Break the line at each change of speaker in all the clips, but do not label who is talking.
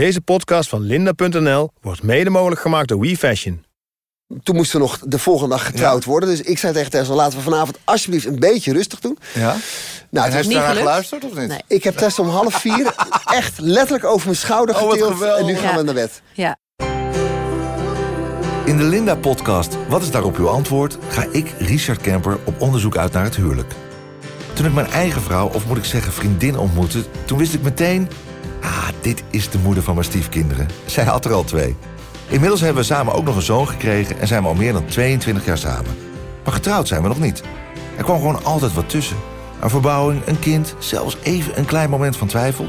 Deze podcast van linda.nl wordt mede mogelijk gemaakt door WeFashion.
Toen moesten we nog de volgende dag getrouwd worden. Dus ik zei tegen Tessel, laten we vanavond alsjeblieft een beetje rustig doen.
Ja?
Nou,
En
het
heeft
niet gelukt.
geluisterd of niet?
Nee.
Ik heb Tessel om half vier echt letterlijk over mijn schouder
Oh,
getild. En nu gaan
Ja.
we naar bed.
Ja.
In de Linda-podcast Wat is daarop uw antwoord? ga ik, Richard Kemper, op onderzoek uit naar het huwelijk. Toen ik mijn eigen vrouw, of moet ik zeggen vriendin, ontmoette... toen wist ik meteen... Ah, dit is de moeder van mijn stiefkinderen. Zij had er al twee. Inmiddels hebben we samen ook nog een zoon gekregen... en zijn we al meer dan 22 jaar samen. Maar getrouwd zijn we nog niet. Er kwam gewoon altijd wat tussen. Een verbouwing, een kind, zelfs even een klein moment van twijfel.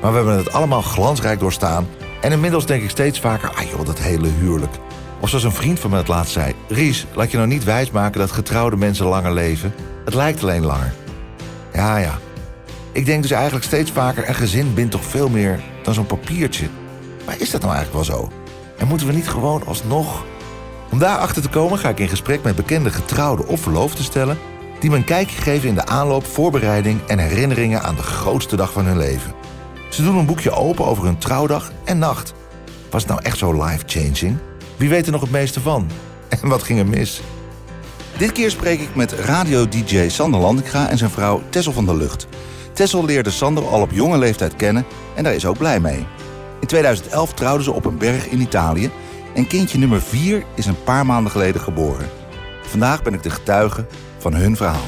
Maar we hebben het allemaal glansrijk doorstaan... en inmiddels denk ik steeds vaker... ah joh, dat hele huwelijk... Of zoals een vriend van me het laatst zei... Ries, laat je nou niet wijsmaken dat getrouwde mensen langer leven. Het lijkt alleen langer. Ja, ja. Ik denk dus eigenlijk steeds vaker... een gezin bindt toch veel meer dan zo'n papiertje. Maar is dat nou eigenlijk wel zo? En moeten we niet gewoon alsnog... Om daarachter te komen ga ik in gesprek met bekende getrouwden of verloofden stellen... die me een kijkje geven in de aanloop, voorbereiding... en herinneringen aan de grootste dag van hun leven. Ze doen een boekje open over hun trouwdag en nacht. Was het nou echt zo life-changing? Wie weet er nog het meeste van? En wat ging er mis?
Dit keer spreek ik met radio-dj Sander Landinga en zijn vrouw Tessel van der Lucht. Tessel leerde Sander al op jonge leeftijd kennen en daar is ook blij mee. In 2011 trouwden ze op een berg in Italië en kindje nummer 4 is een paar maanden geleden geboren. Vandaag ben ik de getuige van hun verhaal.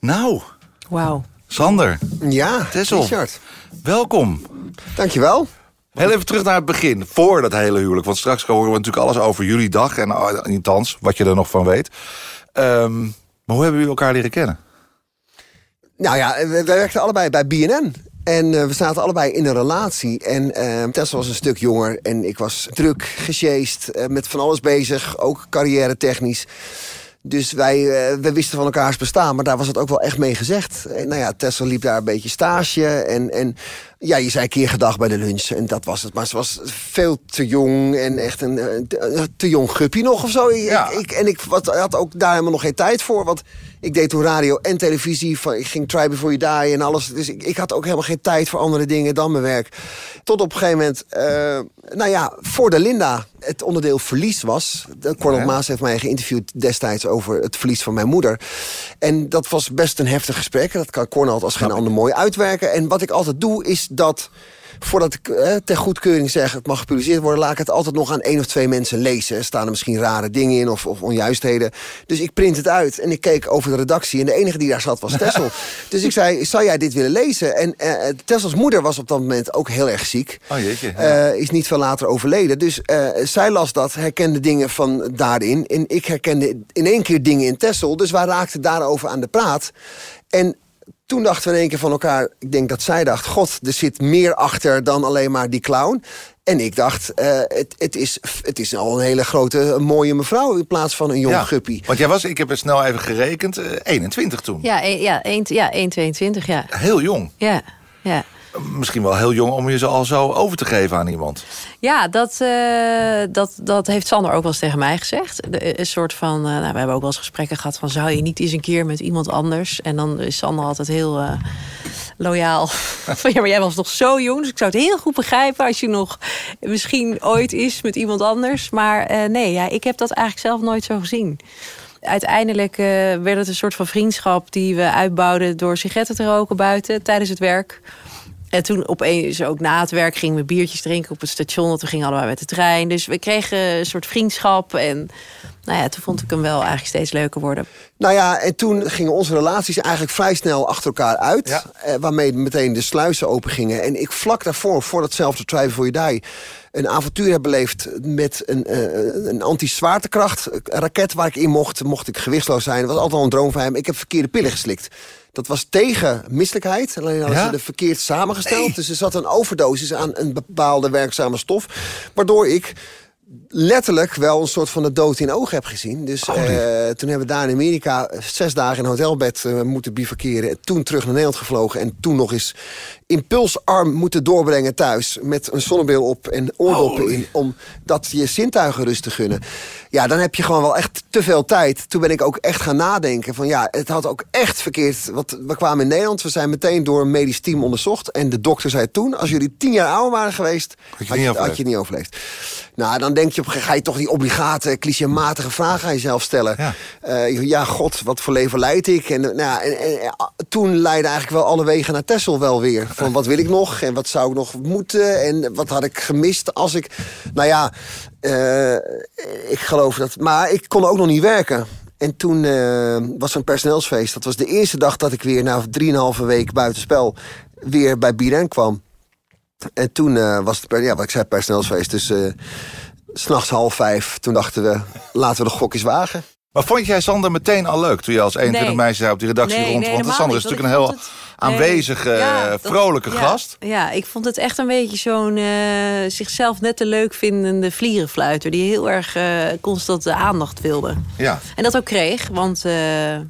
Nou,
Wauw.
Sander,
Ja,
Tessel.
Richard.
welkom.
Dankjewel.
Heel even terug naar het begin, voor dat hele huwelijk. Want straks horen we natuurlijk alles over jullie dag en uh, althans, wat je er nog van weet. Ehm, maar hoe hebben jullie elkaar leren kennen?
Nou ja, we werkten allebei bij BNN. En eh, we zaten allebei in een relatie. En eh Tessa was een stuk jonger. En ik was druk, gesjeest, eh, met van alles bezig. Ook carrière technisch. Dus wij, eh, we wisten van elkaars bestaan. Maar daar was het ook wel echt mee gezegd. En, nou ja, Tessa liep daar een beetje stage. En, en ja, je zei keer gedag bij de lunch. En dat was het. Maar ze was veel te jong. En echt een, eh, te, te jong guppy nog of zo. Ik-
Ja.
Ik, en ik wat, had ook daar helemaal nog geen tijd voor. Want ik deed toen radio en televisie. Van, ik ging Try Before You Die en alles. Dus ik, ik had ook helemaal geen tijd voor andere dingen dan mijn werk. Tot op een gegeven moment, eh, nou ja, voor de Linda het onderdeel verlies was. Cornel
Ja.
Maas heeft mij geïnterviewd destijds over het verlies van mijn moeder. En dat was best een heftig gesprek. Dat kan Cornel als geen ander mooi uitwerken. En wat ik altijd doe, is dat voordat ik eh, ter goedkeuring zeg het mag gepubliceerd worden, laat ik het altijd nog aan één of twee mensen lezen. Er staan er misschien rare dingen in of, of onjuistheden. Dus ik print het uit en ik keek over de redactie. En de enige die daar zat was Tessel. dus ik zei: Zou jij dit willen lezen? En eh Tessels moeder was op dat moment ook heel erg ziek.
Oh jeetje.
Eh, is niet veel later overleden. Dus eh, zij las dat, herkende dingen van daarin. En ik herkende in één keer dingen in Tessel. Dus wij raakten daarover aan de praat. En toen dachten we in één keer van elkaar... ik denk dat zij dacht, god, er zit meer achter dan alleen maar die clown. En ik dacht, eh, het, het, is, het is al een hele grote, mooie mevrouw... in plaats van een jong
ja,
guppy.
Want jij was, ik heb het snel even gerekend, eh, 21 toen.
Ja, een- ja, 1, ja 1,22, ja.
Heel jong.
Ja, ja.
Misschien wel heel jong om je ze al zo over te geven aan iemand.
Ja, dat, eh, dat, dat heeft Sander ook wel eens tegen mij gezegd. De- Een soort van, eh, nou, we hebben ook wel eens gesprekken gehad van... zou je niet eens een keer met iemand anders? En dan is Sander altijd heel eh, loyaal. van, ja, maar jij was nog zo jong, dus ik zou het heel goed begrijpen... als je nog misschien ooit is met iemand anders. Maar eh, nee, ja, ik heb dat eigenlijk zelf nooit zo gezien. Uiteindelijk eh, werd het een soort van vriendschap die we uitbouwden... door sigaretten te roken buiten tijdens het werk... En toen opeens ook na het werk gingen we biertjes drinken op het station. Want we gingen allebei met de trein. Dus we kregen een soort vriendschap. En nou ja, toen vond ik hem wel eigenlijk steeds leuker worden.
Nou ja, en toen gingen onze relaties eigenlijk vrij snel achter elkaar uit.
Ja.
Eh, waarmee meteen de sluizen open gingen. En ik vlak daarvoor, voor datzelfde Try Before You Die... een avontuur heb beleefd met een, eh, een anti-zwaartekracht raket waar ik in mocht. Mocht ik gewichtsloos zijn. Dat was altijd al een droom van hem. Ik heb verkeerde pillen geslikt. Dat was tegen misselijkheid. Alleen hadden
Ja?
ze er verkeerd samengesteld. Dus er zat een overdosis aan een bepaalde werkzame stof. Waardoor ik letterlijk wel een soort van de dood in ogen heb gezien. Dus
Oh,
eh, toen hebben we daar in Amerika zes dagen in een hotelbed eh, moeten bivakeren. Toen terug naar Nederland gevlogen. En toen nog eens impulsarm moeten doorbrengen thuis. Met een zonnebril op en oordoppen in. Om dat je zintuigen rust te gunnen. Ja, dan heb je gewoon wel echt te veel tijd. Toen ben ik ook echt gaan nadenken van ja, het had ook echt verkeerd. Want we kwamen in Nederland, we zijn meteen door een medisch team onderzocht. En de dokter zei toen, als jullie tien jaar ouder waren geweest... had je, had je niet overleefd. Nou, dan denk je op een gegeven moment, ga je toch die obligate, clichématige vraag aan jezelf stellen.
Ja.
Eh, ja, god, wat voor leven leid ik? En, nou, ja, en, en, en, toen leidden eigenlijk wel alle wegen naar Texel wel weer. Van wat wil ik nog? En wat zou ik nog moeten? En wat had ik gemist als ik... Nou ja, eh, ik geloof dat... Maar ik kon ook nog niet werken. En toen eh, was er een personeelsfeest. Dat was de eerste dag dat ik weer na drieënhalve week buitenspel... weer bij Biren kwam. En toen was het, ja, wat ik zei, personeelsfeest. Dus s'nachts half vijf, toen dachten we, laten we de gokjes wagen.
Maar vond jij Sander meteen al leuk toen je als 21
Nee.
meisje daar op die redactie
Nee,
rond?
nee,
want Sander is natuurlijk een heel
het-
aanwezige,
Ja,
eh,
dat-
vrolijke
ja,
gast.
Ja, ik vond het echt een beetje zo'n eh, zichzelf net te leuk vindende vlierenfluiter... die heel erg eh, constant de aandacht wilde.
Ja.
En dat ook kreeg, want... eh,
En,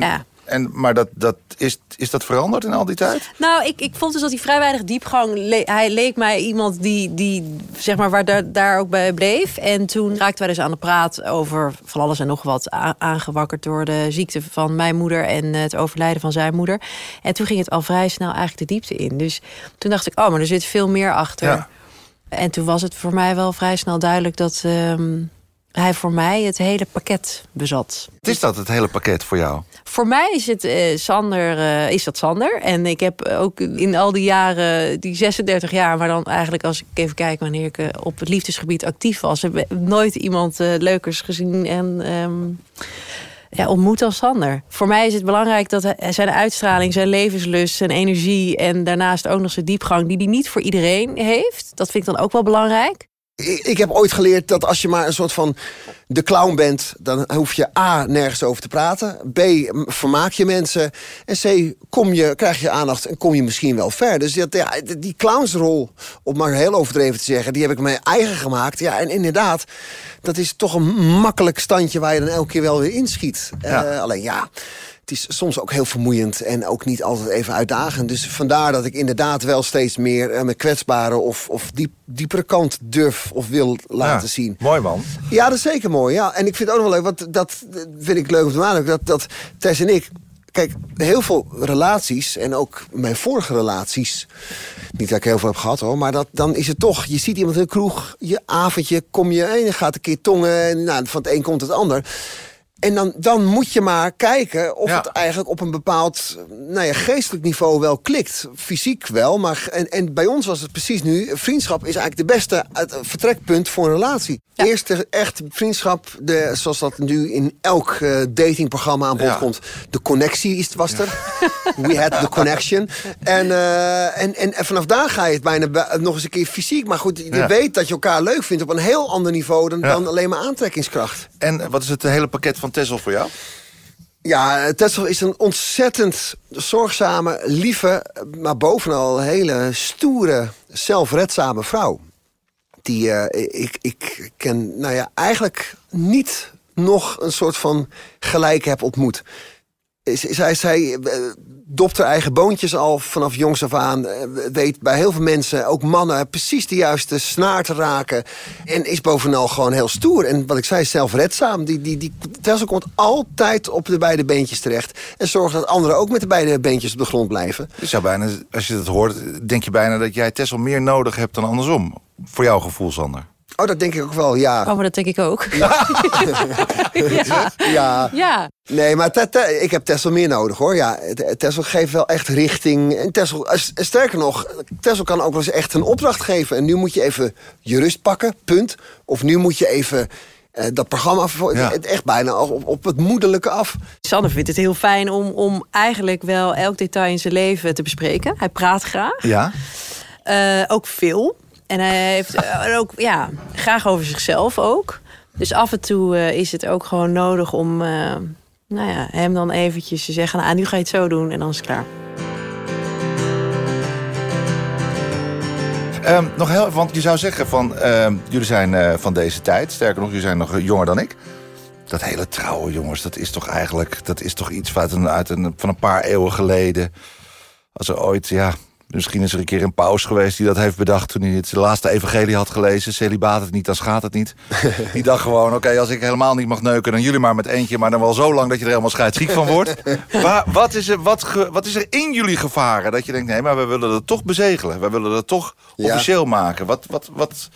Ja.
En, maar dat, dat, is, is dat veranderd in al die tijd?
Nou, ik, ik vond dus dat hij vrij weinig diepgang... Le hij leek mij iemand die, die zeg maar, waar daar, daar ook bij bleef. En toen raakten wij dus aan de praat over van alles en nog wat... aangewakkerd door de ziekte van mijn moeder... en het overlijden van zijn moeder. En toen ging het al vrij snel eigenlijk de diepte in. Dus toen dacht ik, oh, maar er zit veel meer achter.
Ja.
En toen was het voor mij wel vrij snel duidelijk... dat ehm, hij voor mij het hele pakket bezat.
Het is dat, het hele pakket voor jou?
Voor mij is het eh, Sander, eh, is dat Sander. En ik heb ook in al die jaren, die 36 jaar, maar dan eigenlijk als ik even kijk wanneer ik eh, op het liefdesgebied actief was, heb ik nooit iemand eh, leukers gezien en ehm, ja, ontmoet als Sander. Voor mij is het belangrijk dat hij- zijn uitstraling, zijn levenslust, zijn energie en daarnaast ook nog zijn diepgang, die hij niet voor iedereen heeft. Dat vind ik dan ook wel belangrijk.
Ik, heb ooit geleerd dat als je maar een soort van de clown bent... dan hoef je A, nergens over te praten. B, vermaak je mensen. En C, kom je, krijg je aandacht en kom je misschien wel ver. Dus dat, ja, die clownsrol, om maar heel overdreven te zeggen... die heb ik me eigen gemaakt. Ja, en inderdaad, dat is toch een makkelijk standje... waar je dan elke keer wel weer inschiet.
Ja.
Eh, alleen ja... Het is soms ook heel vermoeiend en ook niet altijd even uitdagend. Dus vandaar dat ik inderdaad wel steeds meer eh, mijn kwetsbare of, of diep, diepere kant durf of wil laten
Ja,
zien.
Mooi man.
Ja, dat is zeker mooi. Ja. En ik vind het ook nog wel leuk, want dat vind ik leuk om te maken. Dat, dat Tess en ik. Kijk, heel veel relaties en ook mijn vorige relaties. Niet dat ik heel veel heb gehad hoor, maar dat, dan is het toch. Je ziet iemand in de kroeg, je avondje, kom je en gaat een keer tongen. En nou, van het een komt het ander. En dan, dan moet je maar kijken of
Ja.
het eigenlijk op een bepaald nou ja, geestelijk niveau wel klikt. Fysiek wel, maar en, en bij ons was het precies nu. Vriendschap is eigenlijk de beste vertrekpunt voor een relatie.
Ja.
Eerste echt vriendschap, de, zoals dat nu in elk eh, datingprogramma aan bod
Ja.
komt. De connectie is, was er. We had the connection. En, eh, en, en, en vanaf daar ga je het bijna bij- nog eens een keer fysiek. Maar goed, je
Ja.
weet dat je elkaar leuk vindt op een heel ander niveau dan,
Ja.
dan alleen maar aantrekkingskracht.
En wat is het hele pakket van Tessel voor jou?
Ja, Tessel is een ontzettend zorgzame, lieve, maar bovenal hele stoere, zelfredzame vrouw. Die eh, ik, ik ken, nou ja, eigenlijk niet nog een soort van gelijk heb ontmoet. Zij, zij eh, dopt haar eigen boontjes al vanaf jongs af aan. eh, Weet bij heel veel mensen, ook mannen, precies de juiste snaar te raken. En is bovenal gewoon heel stoer. En wat ik zei, zelfredzaam. Die, die, die, Tessel komt altijd op de beide beentjes terecht. En zorgt dat anderen ook met de beide beentjes op de grond blijven.
Zou bijna, als je dat hoort, denk je bijna dat jij Tessel meer nodig hebt dan andersom. Voor jouw gevoel, Sander.
Oh, dat denk ik ook wel, ja.
Oh, maar dat denk ik ook. ja.
Ja,
ja.
Nee, maar Te- Te- ik heb Tessel meer nodig hoor. Ja, Te- Tessel geeft wel echt richting. En Tessel, s- sterker nog, Tessel kan ook wel eens echt een opdracht geven. En nu moet je even je rust pakken, punt. Of nu moet je even eh, dat programma.
Ja.
het Echt bijna al op, op het moederlijke af.
Sander vindt het heel fijn om, om eigenlijk wel elk detail in zijn leven te bespreken. Hij praat graag.
Ja?
Eh, ook veel. En hij heeft eh, ook ja, graag over zichzelf ook. Dus af en toe eh, is het ook gewoon nodig om eh, nou ja, hem dan eventjes te zeggen... Nou, nu ga je het zo doen en dan is het klaar.
Ehm, nog heel want je zou zeggen van... ehm, jullie zijn van deze tijd. Sterker nog, jullie zijn nog jonger dan ik. Dat hele trouwen, jongens, dat is toch eigenlijk... dat is toch iets uit uit een, van een paar eeuwen geleden. Als er ooit, ja... Misschien is er een keer een paus geweest die dat heeft bedacht... toen hij het laatste evangelie had gelezen. Celibaat het niet, dan schaadt het niet. Die dacht gewoon, oké, als ik helemaal niet mag neuken... dan jullie maar met eentje, maar dan wel zo lang dat je er helemaal scheidsziek van wordt. Maar wat is, er, wat, ge- wat is er in jullie gevaren? Dat je denkt, nee, maar we willen dat toch bezegelen. We willen dat toch
Ja.
officieel maken. Wat, wat, wat...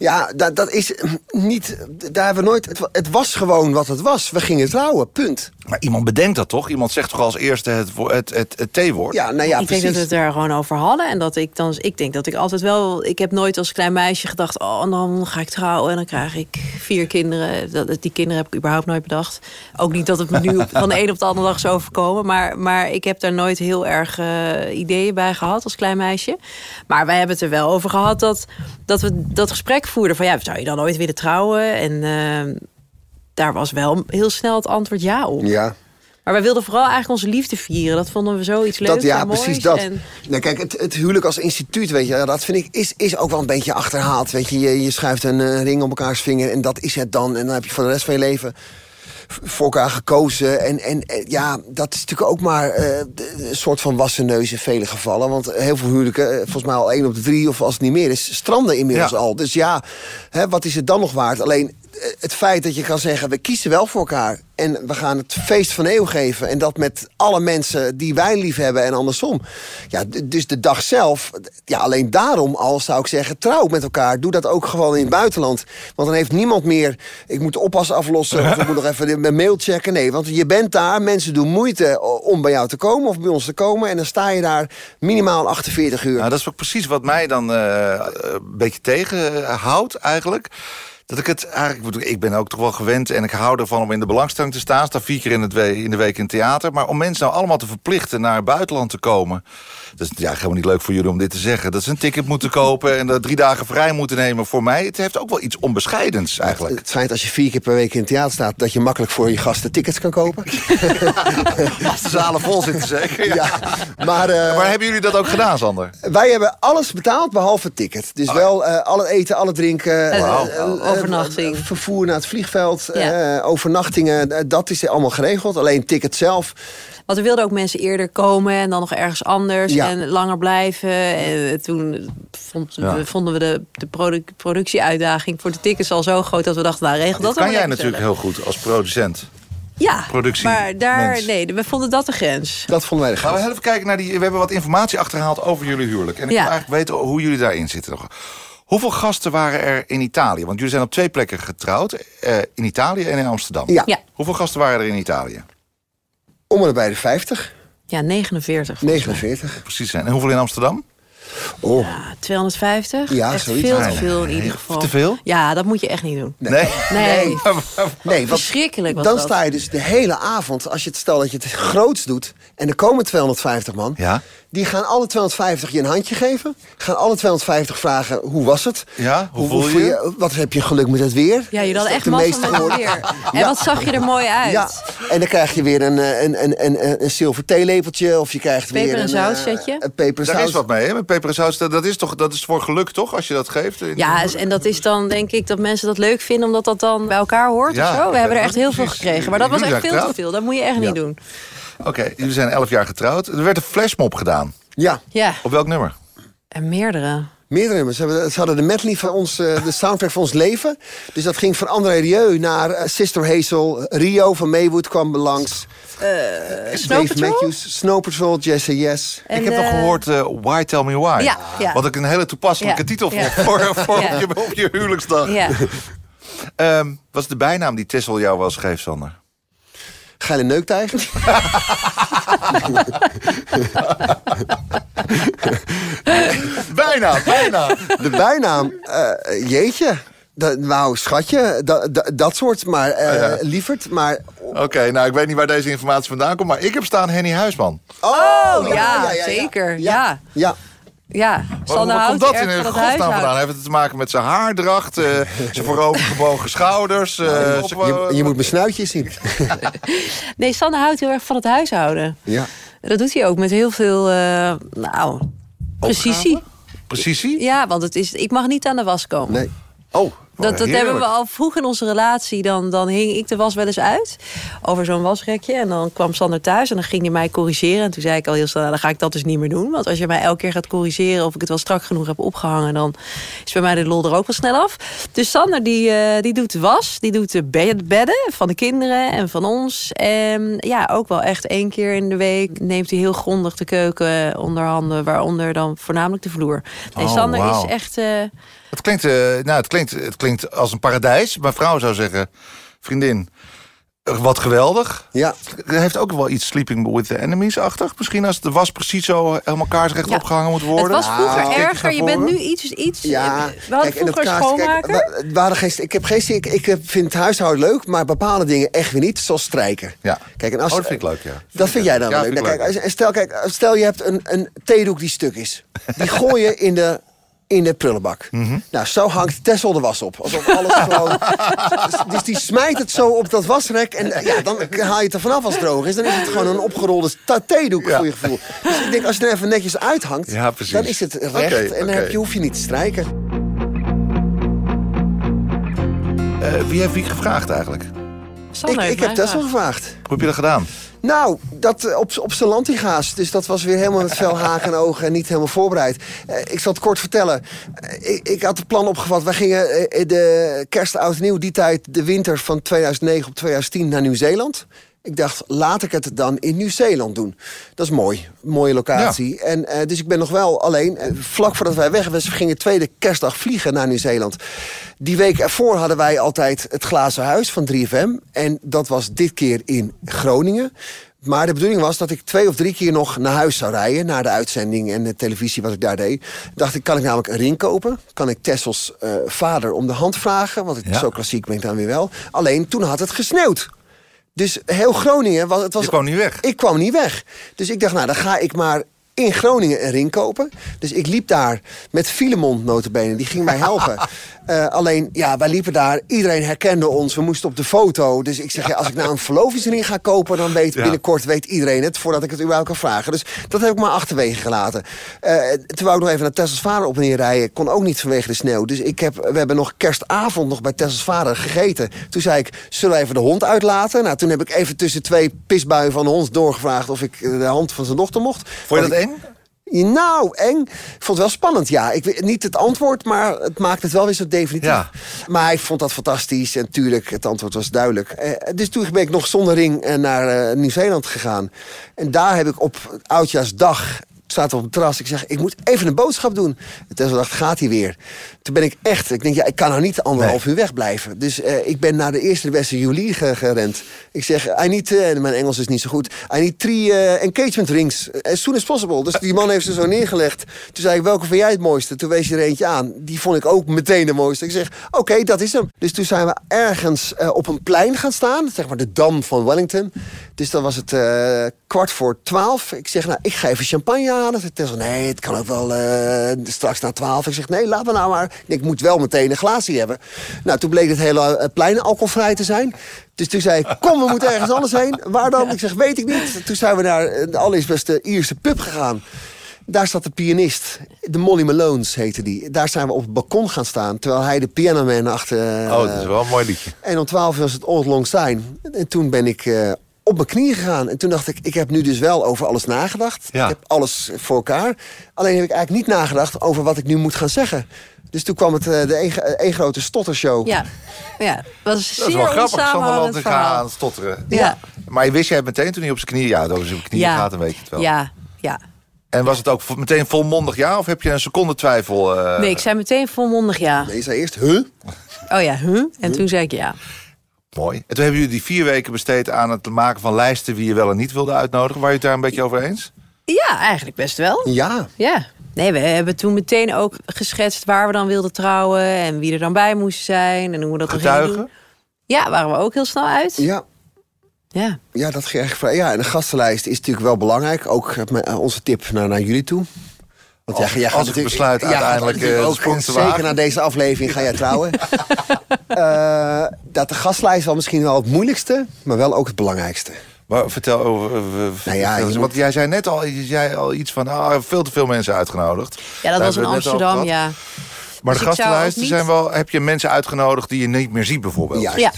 Ja, dat, dat is niet. Daar hebben we nooit. Het, het was gewoon wat het was. We gingen trouwen, punt.
Maar iemand bedenkt dat toch? Iemand zegt toch als eerste het, wo- het, het, het T-woord?
Ja, nou ja,
ik
precies.
denk dat we het daar gewoon over hadden. En dat ik dan, ik denk dat ik altijd wel. Ik heb nooit als klein meisje gedacht. Oh, en dan ga ik trouwen en dan krijg ik vier kinderen. Dat, die kinderen heb ik überhaupt nooit bedacht. Ook niet dat het me nu van de een op de andere dag zou overkomen. Maar, maar ik heb daar nooit heel erg eh, ideeën bij gehad als klein meisje. Maar wij hebben het er wel over gehad dat, dat we dat gesprek Van ja, zou je dan ooit willen trouwen? En eh, daar was wel heel snel het antwoord ja op.
Ja,
Maar wij wilden vooral eigenlijk onze liefde vieren. Dat vonden we zoiets leuks
dat, ja
en moois.
precies dat.
En
Nou, kijk, het, het huwelijk als instituut, weet je, dat vind ik is, is ook wel een beetje achterhaald. Weet je, je, je schuift een eh, ring om elkaars vinger en dat is het dan. En dan heb je voor de rest van je leven voor elkaar gekozen. En, en, en ja, dat is natuurlijk ook maar eh, een soort van wassen neus in vele gevallen. Want heel veel huwelijken, eh, volgens mij al één op de drie of als het niet meer is, stranden inmiddels
Ja.
al. Dus ja, hè, wat is het dan nog waard? Alleen eh, het feit dat je kan zeggen, we kiezen wel voor elkaar. En we gaan het feest van eeuw geven. En dat met alle mensen die wij lief hebben en andersom. Ja, dus de dag zelf, ja, alleen daarom al zou ik zeggen, trouw met elkaar. Doe dat ook gewoon in het buitenland. Want dan heeft niemand meer, ik moet de oppas aflossen... of ik moet nog even mijn mail checken. Nee, want je bent daar, mensen doen moeite om bij jou te komen... of bij ons te komen. En dan sta je daar minimaal 48 uur.
Nou, dat is ook precies wat mij dan eh, een beetje tegenhoudt eigenlijk. Dat ik het eigenlijk, ik ben ook toch wel gewend en ik hou ervan om in de belangstelling te staan. Sta vier keer in, het in de week in het theater. Maar om mensen nou allemaal te verplichten naar het buitenland te komen. Dat is ja, helemaal niet leuk voor jullie om dit te zeggen. Dat ze een ticket moeten kopen en dat drie dagen vrij moeten nemen voor mij. Het heeft ook wel iets onbescheidens eigenlijk.
Het schijnt als je vier keer per week in het theater staat... dat je makkelijk voor je gasten tickets kan kopen.
Als de zalen vol zitten zeker. Ja.
ja, maar... eh,
Maar hebben jullie dat ook gedaan, Sander?
Wij hebben alles betaald behalve het ticket. Dus wel eh alle eten, alle drinken.
Eh,
eh,
wauw.
eh,
Overnachting.
eh, vervoer naar het vliegveld.
Ja.
eh, overnachtingen. dat is allemaal geregeld. Alleen het ticket zelf.
Want we wilden ook mensen eerder komen en dan nog ergens anders
Ja.
en langer blijven. En toen vond,
Ja.
vonden we de, de produ- productieuitdaging voor de tickets al zo groot dat we dachten, nou regel dat
Dat kan jij natuurlijk
zelf.
heel goed als producent.
Ja,
productie-
maar daar,
mens.
nee, we vonden dat de grens.
Dat vonden wij de
Gaan we even kijken naar die. We hebben wat informatie achtergehaald over jullie huwelijk. En ik
Ja.
wil eigenlijk weten hoe jullie daarin zitten. nog. Hoeveel gasten waren er in Italië? Want jullie zijn op twee plekken getrouwd. eh, in Italië en in Amsterdam.
Ja,
Ja,
Hoeveel gasten waren er in Italië?
Om en bij de 50.
ja 49. volgens mij.
49.
Precies zijn. En hoeveel in Amsterdam?
Oh,
Ja, 250?
Ja,
echt
zoiets.
veel te
Nee,
veel in ieder geval.
te veel?
Ja, dat moet je echt niet doen.
Nee.
Nee,
nee, wat,
verschrikkelijk was
dan
dat.
sta je dus de hele avond, als je het stel dat je het groots doet... en er komen 250 man...
Ja.
die gaan alle 250 je een handje geven. Gaan alle 250 vragen, hoe was het?
Ja, hoe voel je je?
Wat heb je geluk met het weer?
Ja, je had echt
de
massa
meeste
met het
woorden?
weer. En
Ja.
wat zag je er mooi uit.
Ja, en dan krijg je weer een, eh, een, een, een, een, een zilver theelepeltje. Of je krijgt
Peper
weer
en
een,
zout
eh,
setje.
Een peper en
Daar is wat mee, hè? Met peper en zout. Dat is toch dat is voor geluk, toch? Als je dat geeft.
Ja, en dat is dan denk ik dat mensen dat leuk vinden... omdat dat dan bij elkaar hoort
Ja,
of zo. We hebben er echt heel veel gekregen. Maar dat was echt veel te veel. Dat moet je echt niet doen.
Oké, jullie zijn elf jaar getrouwd. Er werd een flashmob gedaan.
Ja,
Ja,
Op welk nummer?
en meerdere.
Meerdere nummers. Ze hebben- Ze hadden de medley van ons, eh, de soundtrack van ons leven. Dus dat ging van André Rieu naar eh, Sister Hazel. Rio van Maywood kwam langs.
Snow
Dave
Patrol?
Matthews, Snow Patrol, Jesse Yes.
En,
ik heb nog
eh,
gehoord eh, Why Tell Me Why.
Ja, ja.
Wat ik een hele toepasselijke
Ja,
titel
ja.
vond voor, voor
Ja.
op, je, op je huwelijksdag.
Ja.
Ehm, wat is de bijnaam die Tessel jou wel eens geeft, Sander?
Geile neuktijger.
Bijna, bijna.
De bijnaam, eh, jeetje. Dat, nou, schatje, dat, dat, dat soort. Maar eh
ja.
lieverd, maar...
Oké, nou ik weet niet waar deze informatie vandaan komt, maar ik heb staan Henny Huisman.
Oh, ja, zeker. Ja.
Ja,
Ja, Sander
waar komt
houdt
dat in
erg
de
van het
godsnaam vandaan? Heeft het te maken met zijn haardracht, eh, zijn voorovergebogen schouders? eh, zijn-
je, je moet mijn snuitje zien.
Nee, Sander houdt heel erg van het huishouden.
Ja.
Dat doet hij ook met heel veel, eh, nou, precisie.
Precisie?
Ja, want het is, ik mag niet aan de was komen.
Nee.
Oh,
Dat, dat hebben we al vroeg in onze relatie. Dan, dan hing ik de was wel eens uit over zo'n wasrekje. En dan kwam Sander thuis en dan ging hij mij corrigeren. En toen zei ik al heel snel, nou, dan ga ik dat dus niet meer doen. Want als je mij elke keer gaat corrigeren of ik het wel strak genoeg heb opgehangen... dan is bij mij de lol er ook wel snel af. Dus Sander die, eh, die doet de was, die doet de bed- bedden van de kinderen en van ons. En ja, ook wel echt één keer in de week neemt hij heel grondig de keuken onder handen. Waaronder dan voornamelijk de vloer. Nee,
Oh,
Sander is echt... eh,
Het klinkt, eh, nou, het, klinkt, het klinkt als een paradijs. Mijn vrouw zou zeggen, vriendin, eh, wat geweldig.
Ja.
Het heeft ook wel iets Sleeping with the Enemies-achtig. Misschien als de was precies zo helemaal kaarsrecht
Ja.
opgehangen moet worden.
Het was vroeger
Kijk eens
erger. Je bent nu iets... iets
Ja,
we hadden vroeger
kaart- kijk, we hadden geen, ik heb geen ik, ik heb- vind het huishouden leuk, maar bepaalde dingen echt weer niet, zoals strijken.
Ja.
Kijk, en als,
Oh, dat vind ik leuk, ja.
Dat vind jij dan
Ja, vind
Nou, kijk,
leuk.
en stel, kijk, stel je hebt een, een theedoek die stuk is. Die gooi je in de, in de prullenbak.
Mhm.
Nou, zo hangt Tessel de was op. Alsof alles gewoon... Dus, die smijt het zo op dat wasrek. En eh, ja, dan haal je het er vanaf als het droog is. Dan is het gewoon een opgerolde ta- theedoek
Ja.
voor je gevoel. Dus ik denk, als je er even netjes uithangt...
Ja,
dan is het recht. En dan
oké.
heb je, hoef je niet te strijken.
Eh, wie heeft wie gevraagd eigenlijk?
Sander
Ik, ik heb Tessel
gevraagd.
gevraagd.
Hoe heb je dat gedaan?
Nou, dat eh, op, op zijn lantiga's. Dus dat was weer helemaal met veel haken en ogen en niet helemaal voorbereid. Eh, ik zal het kort vertellen. Eh, ik, ik had het plan opgevat. Wij gingen de kerst, oud nieuw, die tijd, de winter van 2009 op 2010 naar Nieuw-Zeeland. Ik dacht, laat ik het dan in Nieuw-Zeeland doen. Dat is mooi. Mooie locatie. En, eh, dus ik ben nog wel alleen. eh, vlak voordat wij weg waren, we gingen tweede kerstdag vliegen naar Nieuw-Zeeland. Die week ervoor hadden wij altijd het glazen huis van 3FM. En dat was dit keer in Groningen. Maar de bedoeling was dat ik twee of drie keer nog naar huis zou rijden... na de uitzending en de televisie wat ik daar deed. Dacht ik, kan ik namelijk een ring kopen? Kan ik Tessels eh, vader om de hand vragen? Want het,
Ja.
zo klassiek ben ik dan weer wel. Alleen, toen had het gesneeuwd. Dus heel Groningen... Was, het was,
Je kwam niet weg.
Ik kwam niet weg. Dus ik dacht, nou, dan ga ik maar in Groningen een ring kopen. Dus ik liep daar met Filemon notabene. Die ging mij helpen. Eh, alleen, ja, wij liepen daar. Iedereen herkende ons. We moesten op de foto. Dus ik zeg, ja, als ik nou een verlovingsring ga kopen... dan weet binnenkort weet iedereen het... voordat ik het überhaupt kan vragen. Dus dat heb ik maar achterwege gelaten. Toen wou ik nog even naar Tessels vader op en neer rijden. Kon ook niet vanwege de sneeuw. Dus ik heb, we hebben nog kerstavond nog bij Tessels vader gegeten. Toen zei ik, zullen we even de hond uitlaten? Nou, toen heb ik even tussen twee pisbuien van de hond doorgevraagd... of ik de hand van zijn dochter mocht.
Vond je dat eng?
Nou, eng. Ik vond het wel spannend, ja. Ik weet niet het antwoord, maar het maakt het wel weer zo definitief.
Ja.
Maar hij vond dat fantastisch en tuurlijk, het antwoord was duidelijk. Eh, dus toen ben ik nog zonder ring eh, naar eh, Nieuw-Zeeland gegaan. En daar heb ik op Oudjaarsdag zaten we op het terras. Ik zeg, ik moet even een boodschap doen. En Tessel dacht, gaat hij weer? Toen ben ik echt, ik denk, ja, ik kan nou niet anderhalf uur wegblijven. Dus eh, ik ben naar de eerste de beste Julie ge- gerend. Ik zeg, I need, en mijn Engels is niet zo goed. I need three eh, engagement rings, as soon as possible. Dus die man heeft ze zo neergelegd. Toen zei ik, welke vind jij het mooiste? Toen wees je er eentje aan. Die vond ik ook meteen de mooiste. Ik zeg, oké, dat is hem. Dus toen zijn we ergens op een plein gaan staan. Zeg maar de Dam van Wellington. Dus dan was het kwart voor twaalf. Ik zeg, nou, ik ga even champagne Ze zei, nee, het kan ook wel eh, straks na twaalf. Ik zeg, nee, laat me nou maar. Ik moet wel meteen een glaasje hebben. Nou, toen bleek het hele eh, plein alcoholvrij te zijn. Dus toen zei ik, kom, we moeten ergens anders heen. Waar dan? Ik zeg, weet ik niet. Toen zijn we naar eh, de allereerste Ierse pub gegaan. Daar zat de pianist, de Molly Malones heette die. Daar zijn we op het balkon gaan staan, terwijl hij de pianoman achter...
Oh, dat is wel een mooi liedje.
en om 12 uur was het Old Long Syne. En toen ben ik op mijn knieën gegaan. En toen dacht ik, ik heb nu dus wel over alles nagedacht.
Ja.
Ik heb alles voor elkaar. Alleen heb ik eigenlijk niet nagedacht over wat ik nu moet gaan zeggen. Dus toen kwam het eh, de één één grote stottershow.
Ja, ja. Was een
Dat is wel grappig, te gaan stotteren.
Ja.
Maar je wist jij meteen toen hij op zijn knieën, ja, over zijn knieën
Ja.
gaat, dan weet je het wel.
Ja, ja.
En was het ook meteen volmondig ja? Of heb je een seconde twijfel? eh?
Nee, ik zei meteen volmondig ja.
Nee, je zei eerst, huh?
Oh ja, huh? En toen zei ik ja.
Mooi. En toen hebben jullie die vier weken besteed aan het maken van lijsten... wie je wel en niet wilde uitnodigen. Waar je het daar een beetje over eens?
Ja, eigenlijk best wel.
Ja.
Ja. Nee, we hebben toen meteen ook geschetst waar we dan wilden trouwen... en wie er dan bij moest zijn en hoe we dat
Getuigen?
doen. Ja, waren we ook heel snel uit.
Ja.
Ja.
Ja, dat ging echt vrij. Ja, en de gastenlijst is natuurlijk wel belangrijk. Ook eh, onze tip naar, naar jullie toe. Want
Als- als ik
natuurlijk-
besluit uiteindelijk, eh, de
ook,
sprong te
Zeker na deze aflevering ga jij trouwen. Eh, dat de gastlijst wel misschien wel het moeilijkste, maar wel ook het belangrijkste.
Maar vertel over... eh,
Nou ja,
vertel
moet-
Want jij zei net al, je zei al iets van... Ah, veel te veel mensen uitgenodigd.
Ja, dat
Daar
was in
het
Amsterdam, ja.
Maar
Dus
de
zou
gastenlijsten
ook
zijn
niet-
wel... Heb je mensen uitgenodigd die je niet meer ziet bijvoorbeeld?
Juist.
Ja,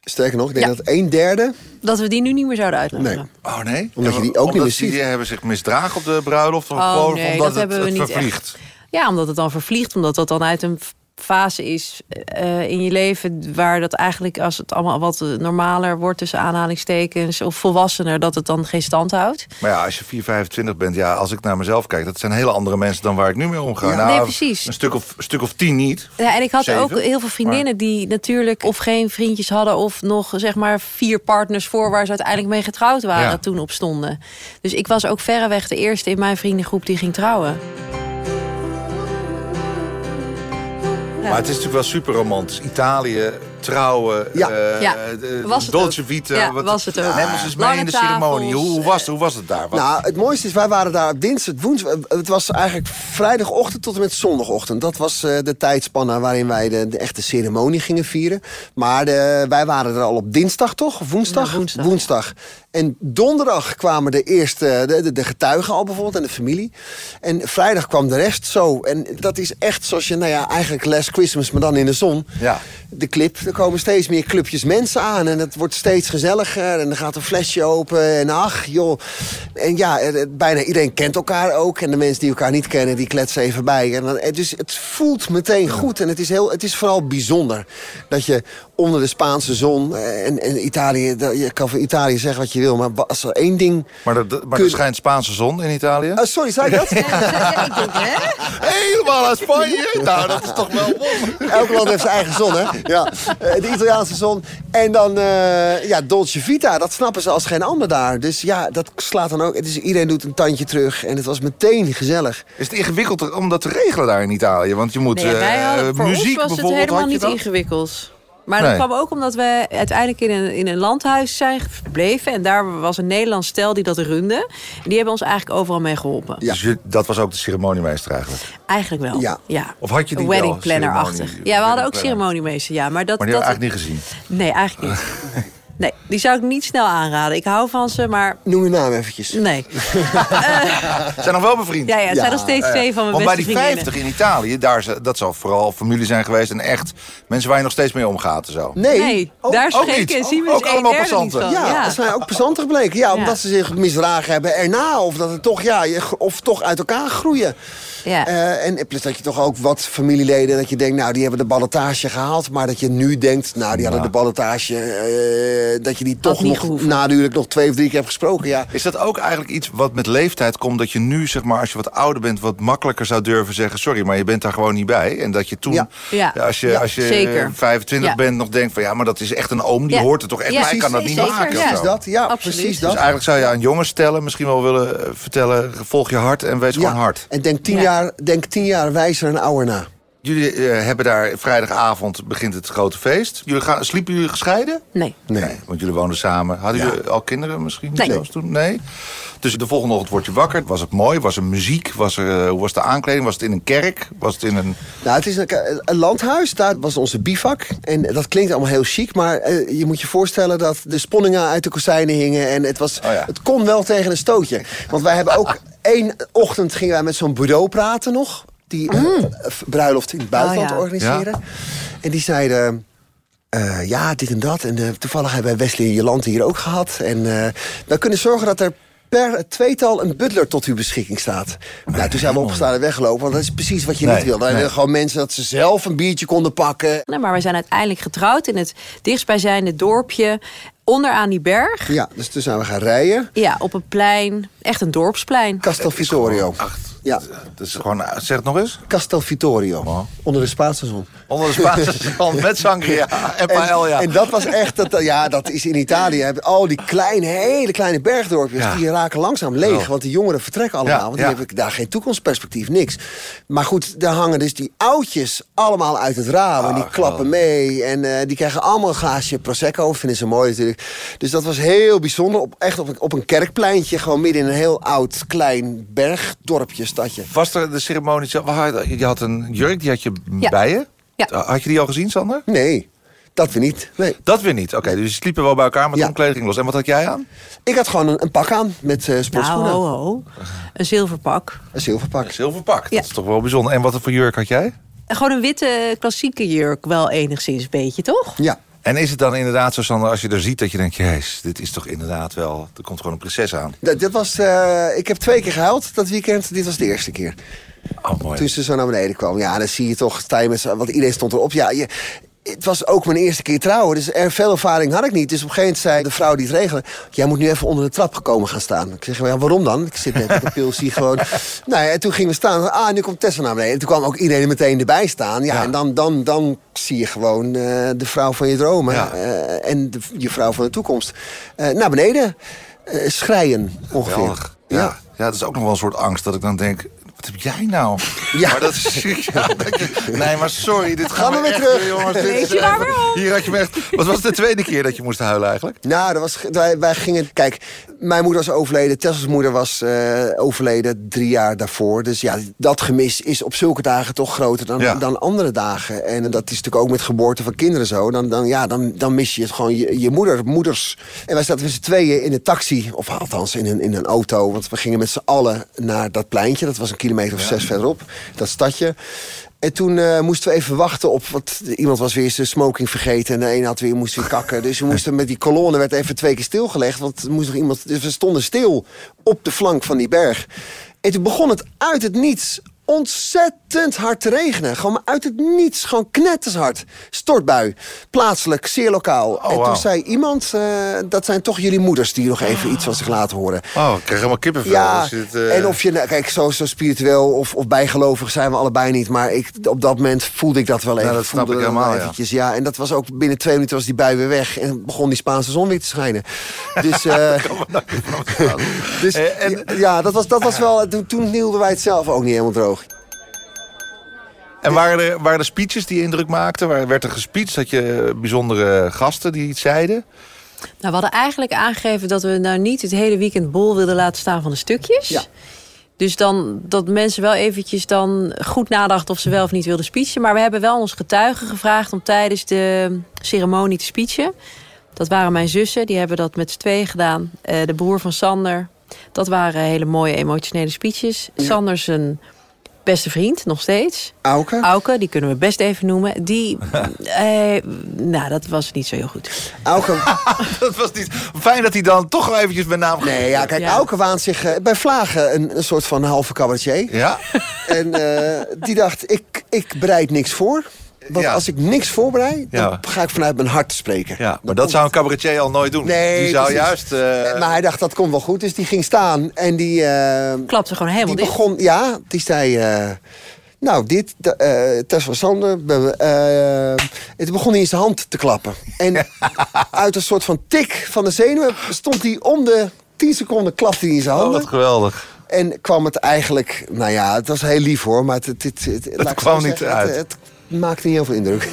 Sterker nog, ik denk
Ja.
dat een derde...
dat we die nu niet meer zouden uitnodigen.
Nee.
Oh nee?
Omdat je die ook niet meer ziet.
Die hebben zich misdragen op de bruiloft? Of
Oh,
gewoon
nee,
omdat
dat
het,
hebben we
het
niet
vervliegt?
Ja, omdat het dan vervliegt. Omdat dat dan uit een fase is eh, in je leven... waar dat eigenlijk, als het allemaal wat normaler wordt... tussen aanhalingstekens of volwassener... dat het dan geen stand houdt.
Maar ja, als je 4, 25 bent, ja, als ik naar mezelf kijk... dat zijn hele andere mensen dan waar ik nu mee omga.
Ja.
Nou,
Nee, precies.
Een stuk of, een stuk of tien niet.
Ja, en ik had
Zeven.
ook heel veel vriendinnen die natuurlijk of geen vriendjes hadden... of nog zeg maar vier partners voor waar ze uiteindelijk mee getrouwd waren...
Ja.
toen op stonden. Dus ik was ook verreweg de eerste in mijn vriendengroep die ging trouwen.
Maar het is natuurlijk wel super romantisch. Italië, trouwen,
Ja.
eh,
Ja,
de-
was het
Dolce
ook.
Vita.
Ja,
wat-
was het ook.
Neem ons eens mee
Lange
in de ceremonie. Hoe, hoe, was, het- hoe was het daar? Wat-
Nou, het mooiste is, wij waren daar op dinsdag, woensdag. Het was eigenlijk vrijdagochtend tot en met zondagochtend. Dat was eh, de tijdspanne waarin wij de, de echte ceremonie gingen vieren. Maar de, wij waren er al op dinsdag, toch? Of woensdag?
Ja, woensdag.
Woensdag. En donderdag kwamen de eerste, de, de, getuigen al bijvoorbeeld en de familie. En vrijdag kwam de rest zo. En dat is echt zoals je, nou ja, eigenlijk Last Christmas, maar dan in de zon.
Ja.
De clip, er komen steeds meer clubjes mensen aan. En het wordt steeds gezelliger. En er gaat een flesje open. En ach, joh. En ja, eh, eh, bijna iedereen kent elkaar ook. En de mensen die elkaar niet kennen, die kletsen even bij. En dan, eh, dus het voelt meteen goed. En het is, heel, het is vooral bijzonder. Dat je onder de Spaanse zon... eh, En, en Italië, dat- je kan van Italië zeggen wat je wil. Maar als er één ding...
Maar, er, maar er
Kun-
schijnt Spaanse zon in Italië.
Ah, sorry, zei ik dat?
Helemaal uit Spanje. nou, dat is toch wel wonder.
Elk land heeft zijn eigen zon, hè? Ja, eh, de Italiaanse zon. En dan, eh, ja, Dolce Vita, dat snappen ze als geen ander daar. Dus ja, dat slaat dan ook. Het is, iedereen doet een tandje terug. En het was meteen gezellig.
Is het ingewikkeld om dat te regelen daar in Italië? Want je moet
Nee, wij
eh,
hadden, voor
muziek
ons was het
bijvoorbeeld.
helemaal niet
dat?
ingewikkeld. Maar
Nee.
dat kwam ook omdat we uiteindelijk in een, in een landhuis zijn gebleven. En daar was een Nederlands stel die dat runde. En die hebben ons eigenlijk overal mee geholpen.
Ja.
Dus dat was ook de ceremoniemeester eigenlijk.
Eigenlijk wel.
Ja.
Of had je die
wedding
wel,
planner-achtig.
ceremonie-
Ja, we hadden ook
planner?
ceremoniemeester. Ja, maar dat,
Maar die
dat,
ik eigenlijk niet gezien.
Nee, eigenlijk niet. Nee, die zou ik niet snel aanraden. Ik hou van ze, maar
Noem je naam eventjes.
nee.
Ze zijn nog wel bevriend.
Ja, ja, het
Ja,
zijn nog steeds twee van mijn
Want bij
beste
die
vriendinnen.
50 in Italië, daar, ze- dat zal vooral familie zijn geweest. En echt mensen waar je nog steeds mee omgaat en zo.
Nee.
Nee, daar
ook
spreken
niet.
zien we
Ook
dus
allemaal passanten.
Ja, dat zijn ook passanten gebleken. Ja, omdat ze zich misdragen hebben erna. Of dat het toch, ja, of toch uit elkaar groeien.
Ja.
Eh, en plus dat je toch ook wat familieleden... dat je denkt, nou, die hebben de ballotage gehaald. Maar dat je nu denkt, nou, die hadden de ballotage... eh, dat je die toch nog
gehoeven.
naduurlijk nog twee of drie keer hebt gesproken. Ja,
Is dat ook eigenlijk iets wat met leeftijd komt... dat je nu, zeg maar, als je wat ouder bent... wat makkelijker zou durven zeggen... sorry, maar je bent daar gewoon niet bij. En dat je toen,
Ja.
Ja.
als je,
Ja,
als je
zeker.
eh, 25
Ja.
bent... nog denkt van, ja, maar dat is echt een oom. Die
Ja.
hoort er toch echt bij. Ik kan dat niet
zeker.
maken.
precies dat. Ja,
Absoluut.
precies
Dus
dat.
eigenlijk zou je aan jongens stellen... misschien wel willen eh, vertellen... volg je hart en wees gewoon hard.
En denk tien,
Ja.
Jaar, denk tien jaar wijzer en ouder na.
Jullie eh, hebben daar vrijdagavond begint het grote feest. Jullie gaan, sliepen jullie gescheiden?
Nee.
Nee.
want jullie woonden samen. Hadden
Ja.
jullie al kinderen misschien?
Nee.
zelfs toen? Nee. Dus de volgende ochtend word je wakker. Was het mooi? Was er muziek? Was er, eh, hoe was de aankleding? Was het in een kerk? Was het in een...
Nou, het is een, een landhuis, daar was onze bivak. En dat klinkt allemaal heel chic, maar eh, je moet je voorstellen dat de sponningen uit de kozijnen hingen. En het, was,
Oh ja.
het kon wel tegen een stootje. Want wij hebben ook één ochtend gingen wij met zo'n bureau praten nog. Die eh, bruiloft in het buitenland
Oh ja.
organiseren. En die zeiden. eh, ja, dit en dat. En eh, toevallig hebben Wesley en Jolante hier ook gehad. En eh wij kunnen zorgen dat er per tweetal een butler tot uw beschikking staat. Nou, toen zijn we opgestaan en weggelopen. Want dat is precies wat je
Nee,
niet wil. Dan
nee.
willen gewoon mensen dat ze zelf een biertje konden pakken.
Nee, maar we zijn uiteindelijk getrouwd in het dichtstbijzijnde dorpje. Onderaan die berg.
Ja, dus toen zijn we gaan rijden.
Ja, op een plein. Echt een dorpsplein.
Castel Vittorio.
Acht.
Ja,
Dat is gewoon, zeg het nog eens.
Castel Vittorio.
Wow.
Onder de Spaanse zon.
Onder de Spaanse zon met sangria en paella.
En dat was echt, dat, ja, dat is in Italië. Al die kleine, hele kleine bergdorpjes,
Ja.
die raken langzaam leeg.
Oh.
Want die jongeren vertrekken allemaal.
Ja,
want die
ja.
hebben daar geen toekomstperspectief, niks. Maar goed, daar hangen dus die oudjes allemaal uit het raam. en die
Ah,
klappen mee. En eh, die krijgen allemaal een glaasje Prosecco. Vinden ze mooi natuurlijk. Dus dat was heel bijzonder. Op, echt op een, op een kerkpleintje. Gewoon midden in een heel oud, klein bergdorpje, stadje.
Was er de ceremonie had- Je had een jurk, die had je
Ja.
bij je.
Ja.
Had je die al gezien, Sander?
Nee. Dat weer niet. Nee.
Dat weer niet. Oké, dus je sliepen wel bij elkaar, maar
Ja.
toen kleding los. En wat had jij aan?
Ik had gewoon een, een pak aan met eh
Nou,
sportschoenen.
ho, ho. Een zilverpak.
Een zilverpak.
Zilverpak.
Ja.
Dat is toch wel bijzonder. En wat voor jurk had jij?
Gewoon een witte klassieke jurk, wel enigszins een beetje, toch?
Ja.
En is het dan inderdaad zo, Sander, als je er ziet dat je denkt... jezus, dit is toch inderdaad wel... er komt gewoon een prinses aan.
Dat, dit was, eh, ik heb twee keer gehuild dat weekend. Dit was de eerste keer.
Oh, mooi.
Toen ze zo naar beneden kwam. Ja, dan zie je toch, sta je met z'n- want iedereen stond erop. Ja, je, het was ook mijn eerste keer trouwen, dus er veel ervaring had ik niet. Dus op een gegeven moment zei de vrouw die het regelde... jij moet nu even onder de trap gekomen gaan staan. Ik zeg, ja, waarom dan? Ik zit net met de pil, zie gewoon... nou ja, en toen gingen we staan. Ah, nu komt Tessa naar beneden. En toen kwam ook iedereen meteen erbij staan. Ja,
Ja.
en dan, dan, dan zie je gewoon eh, de vrouw van je dromen.
Ja.
eh, en de, je vrouw van de toekomst. Eh, naar beneden. schreien, ongeveer.
Geweldig. Ja. ja, dat is ook nog wel een soort angst dat ik dan denk... Wat heb jij nou?
Ja.
Maar dat is, ja, dat je- nee, maar sorry. Dit
Gaan
gaat
we
me
weer terug.
Jongens, dit
je waar?
Hier had je me echt... Wat was de tweede keer dat je moest huilen eigenlijk?
Nou, dat was, wij, wij gingen... Kijk, mijn moeder was overleden. Tessels moeder was eh, overleden drie jaar daarvoor. Dus ja, dat gemis is op zulke dagen toch groter dan,
Ja.
dan andere dagen. En dat is natuurlijk ook met geboorte van kinderen zo. Dan, dan, ja, dan, dan mis je het gewoon je, je moeder, moeders. En wij zaten met z'n tweeën in een taxi. Of althans in een, in een auto. Want we gingen met z'n allen naar dat pleintje. Dat was een kilometer of zes verderop. Dat stadje. En toen eh, moesten we even wachten op... wat iemand was weer zijn smoking vergeten... en de een had weer, moest weer kakken. Dus we moesten met die kolonne werd even twee keer stilgelegd... want er moest nog iemand... Dus we stonden stil op de flank van die berg. En toen begon het uit het niets ontzettend hard te regenen. Gewoon uit het niets, gewoon knettershard. Stortbui, plaatselijk, zeer lokaal. en toen zei iemand... eh, dat zijn toch jullie moeders die nog even iets van zich laten horen.
Oh, ik krijg helemaal kippenvel.
Ja,
als je dit, eh,
en of je, nou, kijk, zo, zo spiritueel of, of bijgelovig zijn we allebei niet. Maar ik, op dat moment voelde ik dat wel even.
Nou, dat snap ik helemaal, ja.
eventjes, ja. En dat was ook binnen twee minuten was die bui weer weg. En begon die Spaanse zon weer te schijnen. Dus, eh, dus
en-
ja, dat was, dat was wel... Toen, toen hielden wij het zelf ook niet helemaal droog.
En waren er, waren er speeches die indruk maakten? Waar- Werd er gespeecht? Had je bijzondere gasten die iets zeiden?
Nou, we hadden eigenlijk aangegeven dat we nou niet het hele weekend bol wilden laten staan van de stukjes.
Ja.
Dus dan dat mensen wel eventjes dan goed nadachten of ze wel of niet wilden speechen. Maar we hebben wel ons getuigen gevraagd om tijdens de ceremonie te speechen. Dat waren mijn zussen, die hebben dat met z'n tweeën gedaan. Eh, de broer van Sander. Dat waren hele mooie emotionele speeches. Sander zijn beste vriend, nog steeds.
Auke?
Auke, die kunnen we best even noemen. Die, eh, nou, dat was niet zo heel goed.
Auke...
Dat was niet... Fijn dat hij dan toch wel eventjes met naam...
Nee, ja, kijk,
Ja.
Auke waant zich eh, bij Vlagen een, een soort van halve cabaretier.
Ja?
En eh, die dacht, ik, ik bereid niks voor. Want
Ja.
als ik niks voorbereid, dan
Ja.
ga ik vanuit mijn hart spreken.
Ja, maar dat zou een cabaretier al nooit doen.
Nee,
Die zou
precies.
juist... eh,
het. Maar hij dacht, dat komt wel goed. Dus die ging staan en die, eh,
Klapte gewoon helemaal
die
dicht.
begon... Ja, die zei... eh, nou, dit, eh Tess van Sander. eh, toen begon hij in zijn hand te klappen. En uit een soort van tik van de zenuwen stond hij om de 10 seconden klapte hij in zijn
Oh,
handen.
wat geweldig.
En kwam het eigenlijk, nou ja, het was heel lief hoor, maar het, het, het, het,
kwam niet
zeggen,
uit.
Het, het maakte niet heel veel indruk.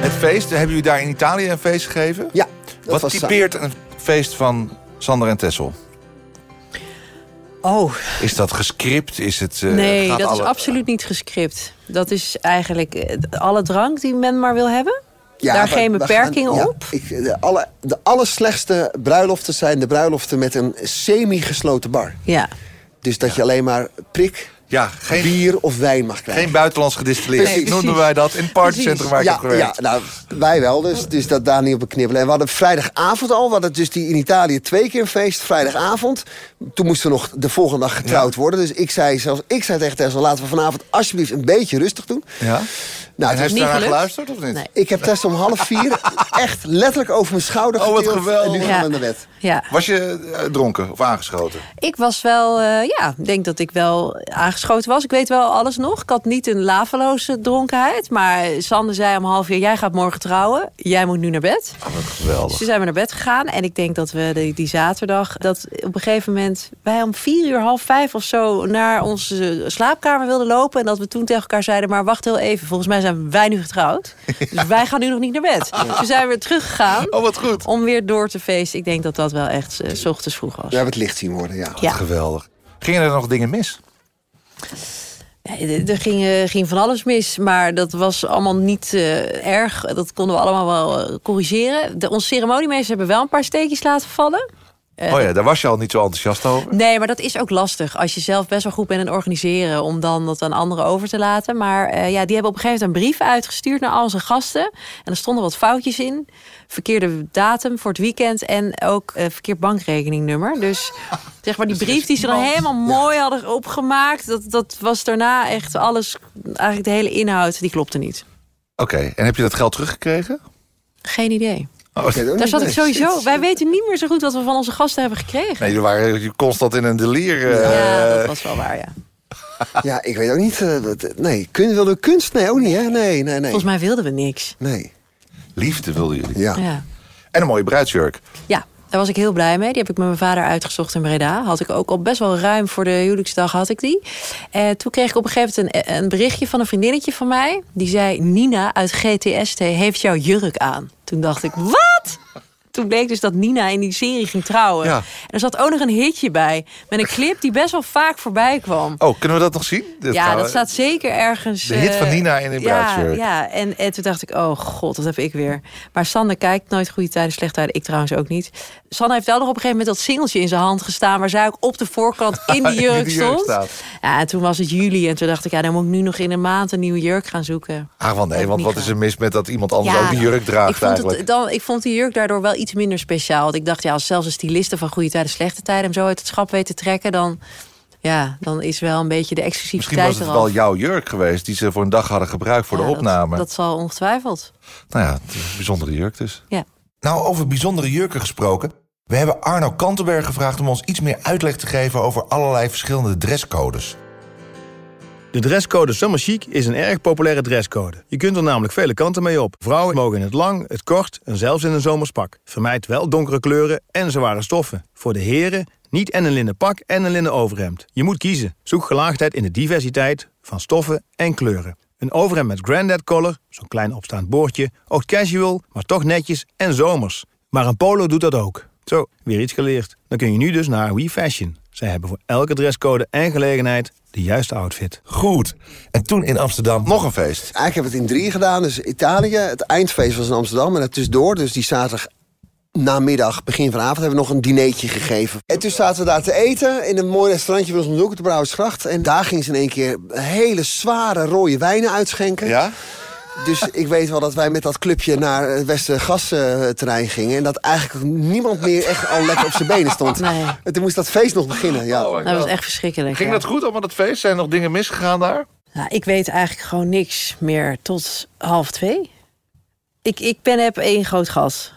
Het feest, hebben jullie daar in Italië een feest gegeven?
ja, dat
Wat
was
typeert een feest van Sander en Tessel?
Oh,
Is dat gescript? Is het, eh,
nee,
gaat
dat is absoluut niet gescript. Dat is eigenlijk eh, alle drank die men maar wil hebben.
Ja,
Daar
we-
geen beperking
gaan- ja,
op.
ik, de, alle, de allerslechtste bruiloften zijn de bruiloften met een semi-gesloten bar.
Ja.
Dus dat je alleen maar prik,
Ja, geen,
bier of wijn mag krijgen.
geen buitenlands gedistilleerd. Noemden wij dat in het partycentrum waar ik
ja,
heb gewerkt.
ja, nou, wij wel dus. Dus dat daar niet op beknibbelen. En we hadden vrijdagavond al. We hadden dus die in Italië twee keer een feest. Vrijdagavond. Toen moesten we nog de volgende dag getrouwd worden. Dus ik zei zelfs, ik zei tegen Tessel, laten we vanavond alsjeblieft een beetje rustig doen.
Ja?
Nou,
En
het
heeft daarna geluisterd of niet?
Nee.
ik heb Tessel om half vier echt letterlijk over mijn schouder
Oh, wat geweldig.
En nu gaan
Ja.
we naar bed.
Ja.
Was je eh, dronken of aangeschoten?
Ik was wel, eh, ja, ik denk dat ik wel aangeschoten was. Ik weet wel alles nog. Ik had niet een laveloze dronkenheid. Maar Sander zei om half uur, jij gaat morgen trouwen. Jij moet nu naar bed.
Oh,
Dus
geweldig.
toen zijn we naar bed gegaan. En ik denk dat we die, die zaterdag, dat op een gegeven moment wij om vier uur, half vijf of zo naar onze slaapkamer wilden lopen. En dat we toen tegen elkaar zeiden, maar wacht heel even. Volgens mij zijn wij nu getrouwd. Dus wij gaan nu nog niet naar bed. Dus toen zijn we weer teruggegaan
Oh, wat goed.
om weer door te feesten. Ik denk dat dat wel echt 's ochtends vroeg was.
We hebben het licht zien worden, ja.
Ja.
Geweldig. Gingen er nog dingen mis?
Ja, er ging, eh, ging van alles mis, maar dat was allemaal niet eh, erg. Dat konden we allemaal wel corrigeren. De, onze ceremoniemeesters hebben wel een paar steekjes laten vallen. Eh,
oh ja, daar was je al niet zo enthousiast over.
Nee, maar dat is ook lastig. Als je zelf best wel goed bent in organiseren... om dan dat aan anderen over te laten. Maar eh, ja, die hebben op een gegeven moment een brief uitgestuurd... naar al zijn gasten. En er stonden wat foutjes in. Verkeerde datum voor het weekend. En ook eh, verkeerd bankrekeningnummer. Dus zeg maar die brief die ze dan helemaal mooi hadden opgemaakt... Dat, dat was daarna echt alles... Eigenlijk de hele inhoud, die klopte niet.
Oké, en heb je dat geld teruggekregen?
Geen idee.
Oh,
Daar zat ik sowieso... Wij weten niet meer zo goed wat we van onze gasten hebben gekregen.
nee, jullie waren constant in een delier. eh,
Ja, dat was wel waar, ja.
Ja, ik weet ook niet. eh, wat- nee, kun, wilde kunst? Nee, ook niet, hè? Nee, nee, nee.
Volgens mij wilden we niks.
Nee,
Liefde wilden jullie.
ja.
Ja.
En een mooie bruidsjurk.
Ja, daar was ik heel blij mee. Die heb ik met mijn vader uitgezocht in Breda. Had ik ook al best wel ruim voor de huwelijksdag had ik die. En toen kreeg ik op een gegeven moment een, een berichtje van een vriendinnetje van mij. Die zei, Nina uit GTST heeft jouw jurk aan. Toen dacht ik, wat? Toen bleek dus dat Nina in die serie ging trouwen.
Ja.
En er zat ook nog een hitje bij. Met een clip die best wel vaak voorbij kwam.
Oh, kunnen we dat nog zien? Dit
Ja,
we-
dat staat zeker ergens.
De hit van
eh,
Nina in een
ja,
bruidsjurk.
Ja, en, en toen dacht ik, oh god, wat heb ik weer. Maar Sander kijkt nooit goede tijden, slechte tijden. Ik trouwens ook niet. Sander heeft wel nog op een gegeven moment dat singeltje in zijn hand gestaan... waar zij ook op de voorkant in die
In
jurk
die jurk
stond. Ja, en toen was het juli en toen dacht ik... ja, dan moet ik nu nog in een maand een nieuwe jurk gaan zoeken.
Ah, want nee, want wat is er mis met dat iemand anders ook die jurk draagt
ik vond,
eigenlijk?
het, dan, ik vond die jurk daardoor wel iets minder speciaal. Want ik dacht, ja, als zelfs een styliste van goede tijden, slechte tijden... hem zo uit het schap weet te trekken, dan, ja, dan is wel een beetje de exclusiviteit
Misschien was het
eraf.
wel jouw jurk geweest die ze voor een dag hadden gebruikt voor
Ja,
de
dat-
opname.
Dat, zal ongetwijfeld.
Nou ja, het is een bijzondere jurk dus.
Ja.
Nou, over bijzondere jurken gesproken. We hebben Arno Kantenberg gevraagd om ons iets meer uitleg te geven over allerlei verschillende dresscodes.
De dresscode Summer Chic is een erg populaire dresscode. Je kunt er namelijk vele kanten mee op. Vrouwen mogen in het lang, het kort en zelfs in een zomerspak. Vermijd wel donkere kleuren en zware stoffen. Voor de heren niet en een linnen pak en een linnen overhemd. Je moet kiezen. Zoek gelaagdheid in de diversiteit van stoffen en kleuren. Een overhemd met granddad collar, zo'n klein opstaand boordje, ook casual, maar toch netjes en zomers. Maar een polo doet dat ook. Zo, weer iets geleerd. Dan kun je nu dus naar We Fashion. Zij hebben voor elke dresscode en gelegenheid de juiste outfit.
Goed. En toen in Amsterdam nog een feest.
Eigenlijk hebben we het in drie gedaan. Dus Italië, het eindfeest was in Amsterdam. En het tussendoor, dus die zaterdag namiddag, begin vanavond, hebben we nog een dineetje gegeven. En toen zaten we daar te eten in een mooi restaurantje bij ons om de hoek, de Brouwersgracht. En daar ging ze in één keer hele zware rode wijnen uitschenken.
Ja?
Dus ik weet wel dat wij met dat clubje naar het Westergasterrein gingen. En dat eigenlijk niemand meer echt al lekker op zijn benen stond.
Nee.
En toen moest dat feest nog beginnen. Ja.
Oh
Dat was echt verschrikkelijk.
Ging
ja.
dat goed allemaal, dat feest? Zijn er nog dingen misgegaan daar?
Nou, ik weet eigenlijk gewoon niks meer tot half twee. Ik, ik ben heb één groot gas.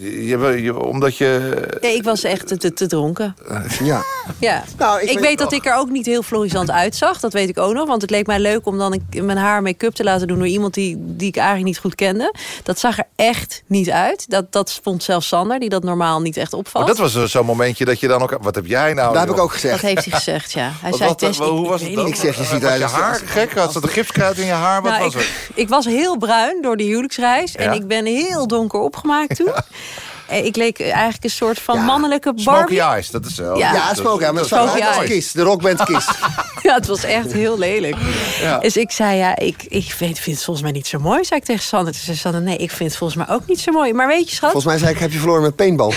Je, je- je- omdat je...
Nee, ik was echt te, te, dronken.
ja.
Ja.
Nou,
ik
ik
weet, dat ik er ook niet heel florisant uitzag. Dat weet ik ook nog. Want het leek mij leuk om dan een- mijn haar make-up te laten doen... door iemand die, die ik eigenlijk niet goed kende. Dat zag er echt niet uit. Dat, dat vond zelfs Sander, die dat normaal niet echt opvalt.
Maar dat was eh, zo'n momentje dat je dan ook... Wat heb jij nou?
Dat heb ik ook gezegd.
Dat heeft hij gezegd, ja. Hij
Wat-
zei, ik-
hoe
ik
was het
niet
dan?
Ik zeg, je ziet eruit
je haar
als-
gek? Had ze de gipskruid in je haar? Wat
Nou,
was
ik,
het?
ik was heel bruin door de huwelijksreis.
Ja.
En ik ben heel donker opgemaakt toen. En ik leek eigenlijk een soort van
Ja.
mannelijke
Smoky
Barbie.
Eyes, dat is wel...
Ja.
Ja,
Smoky Eyes.
uit Kiss, de rockband Kiss.
Ja, het was echt heel lelijk.
Ja.
Dus ik zei, ja, ik, ik vind, vind het volgens mij niet zo mooi, zei ik tegen Sander. Toen zei Sander, nee, ik vind het volgens mij ook niet zo mooi. Maar weet je, schat,
Volgens mij zei ik, heb je verloren met paintball.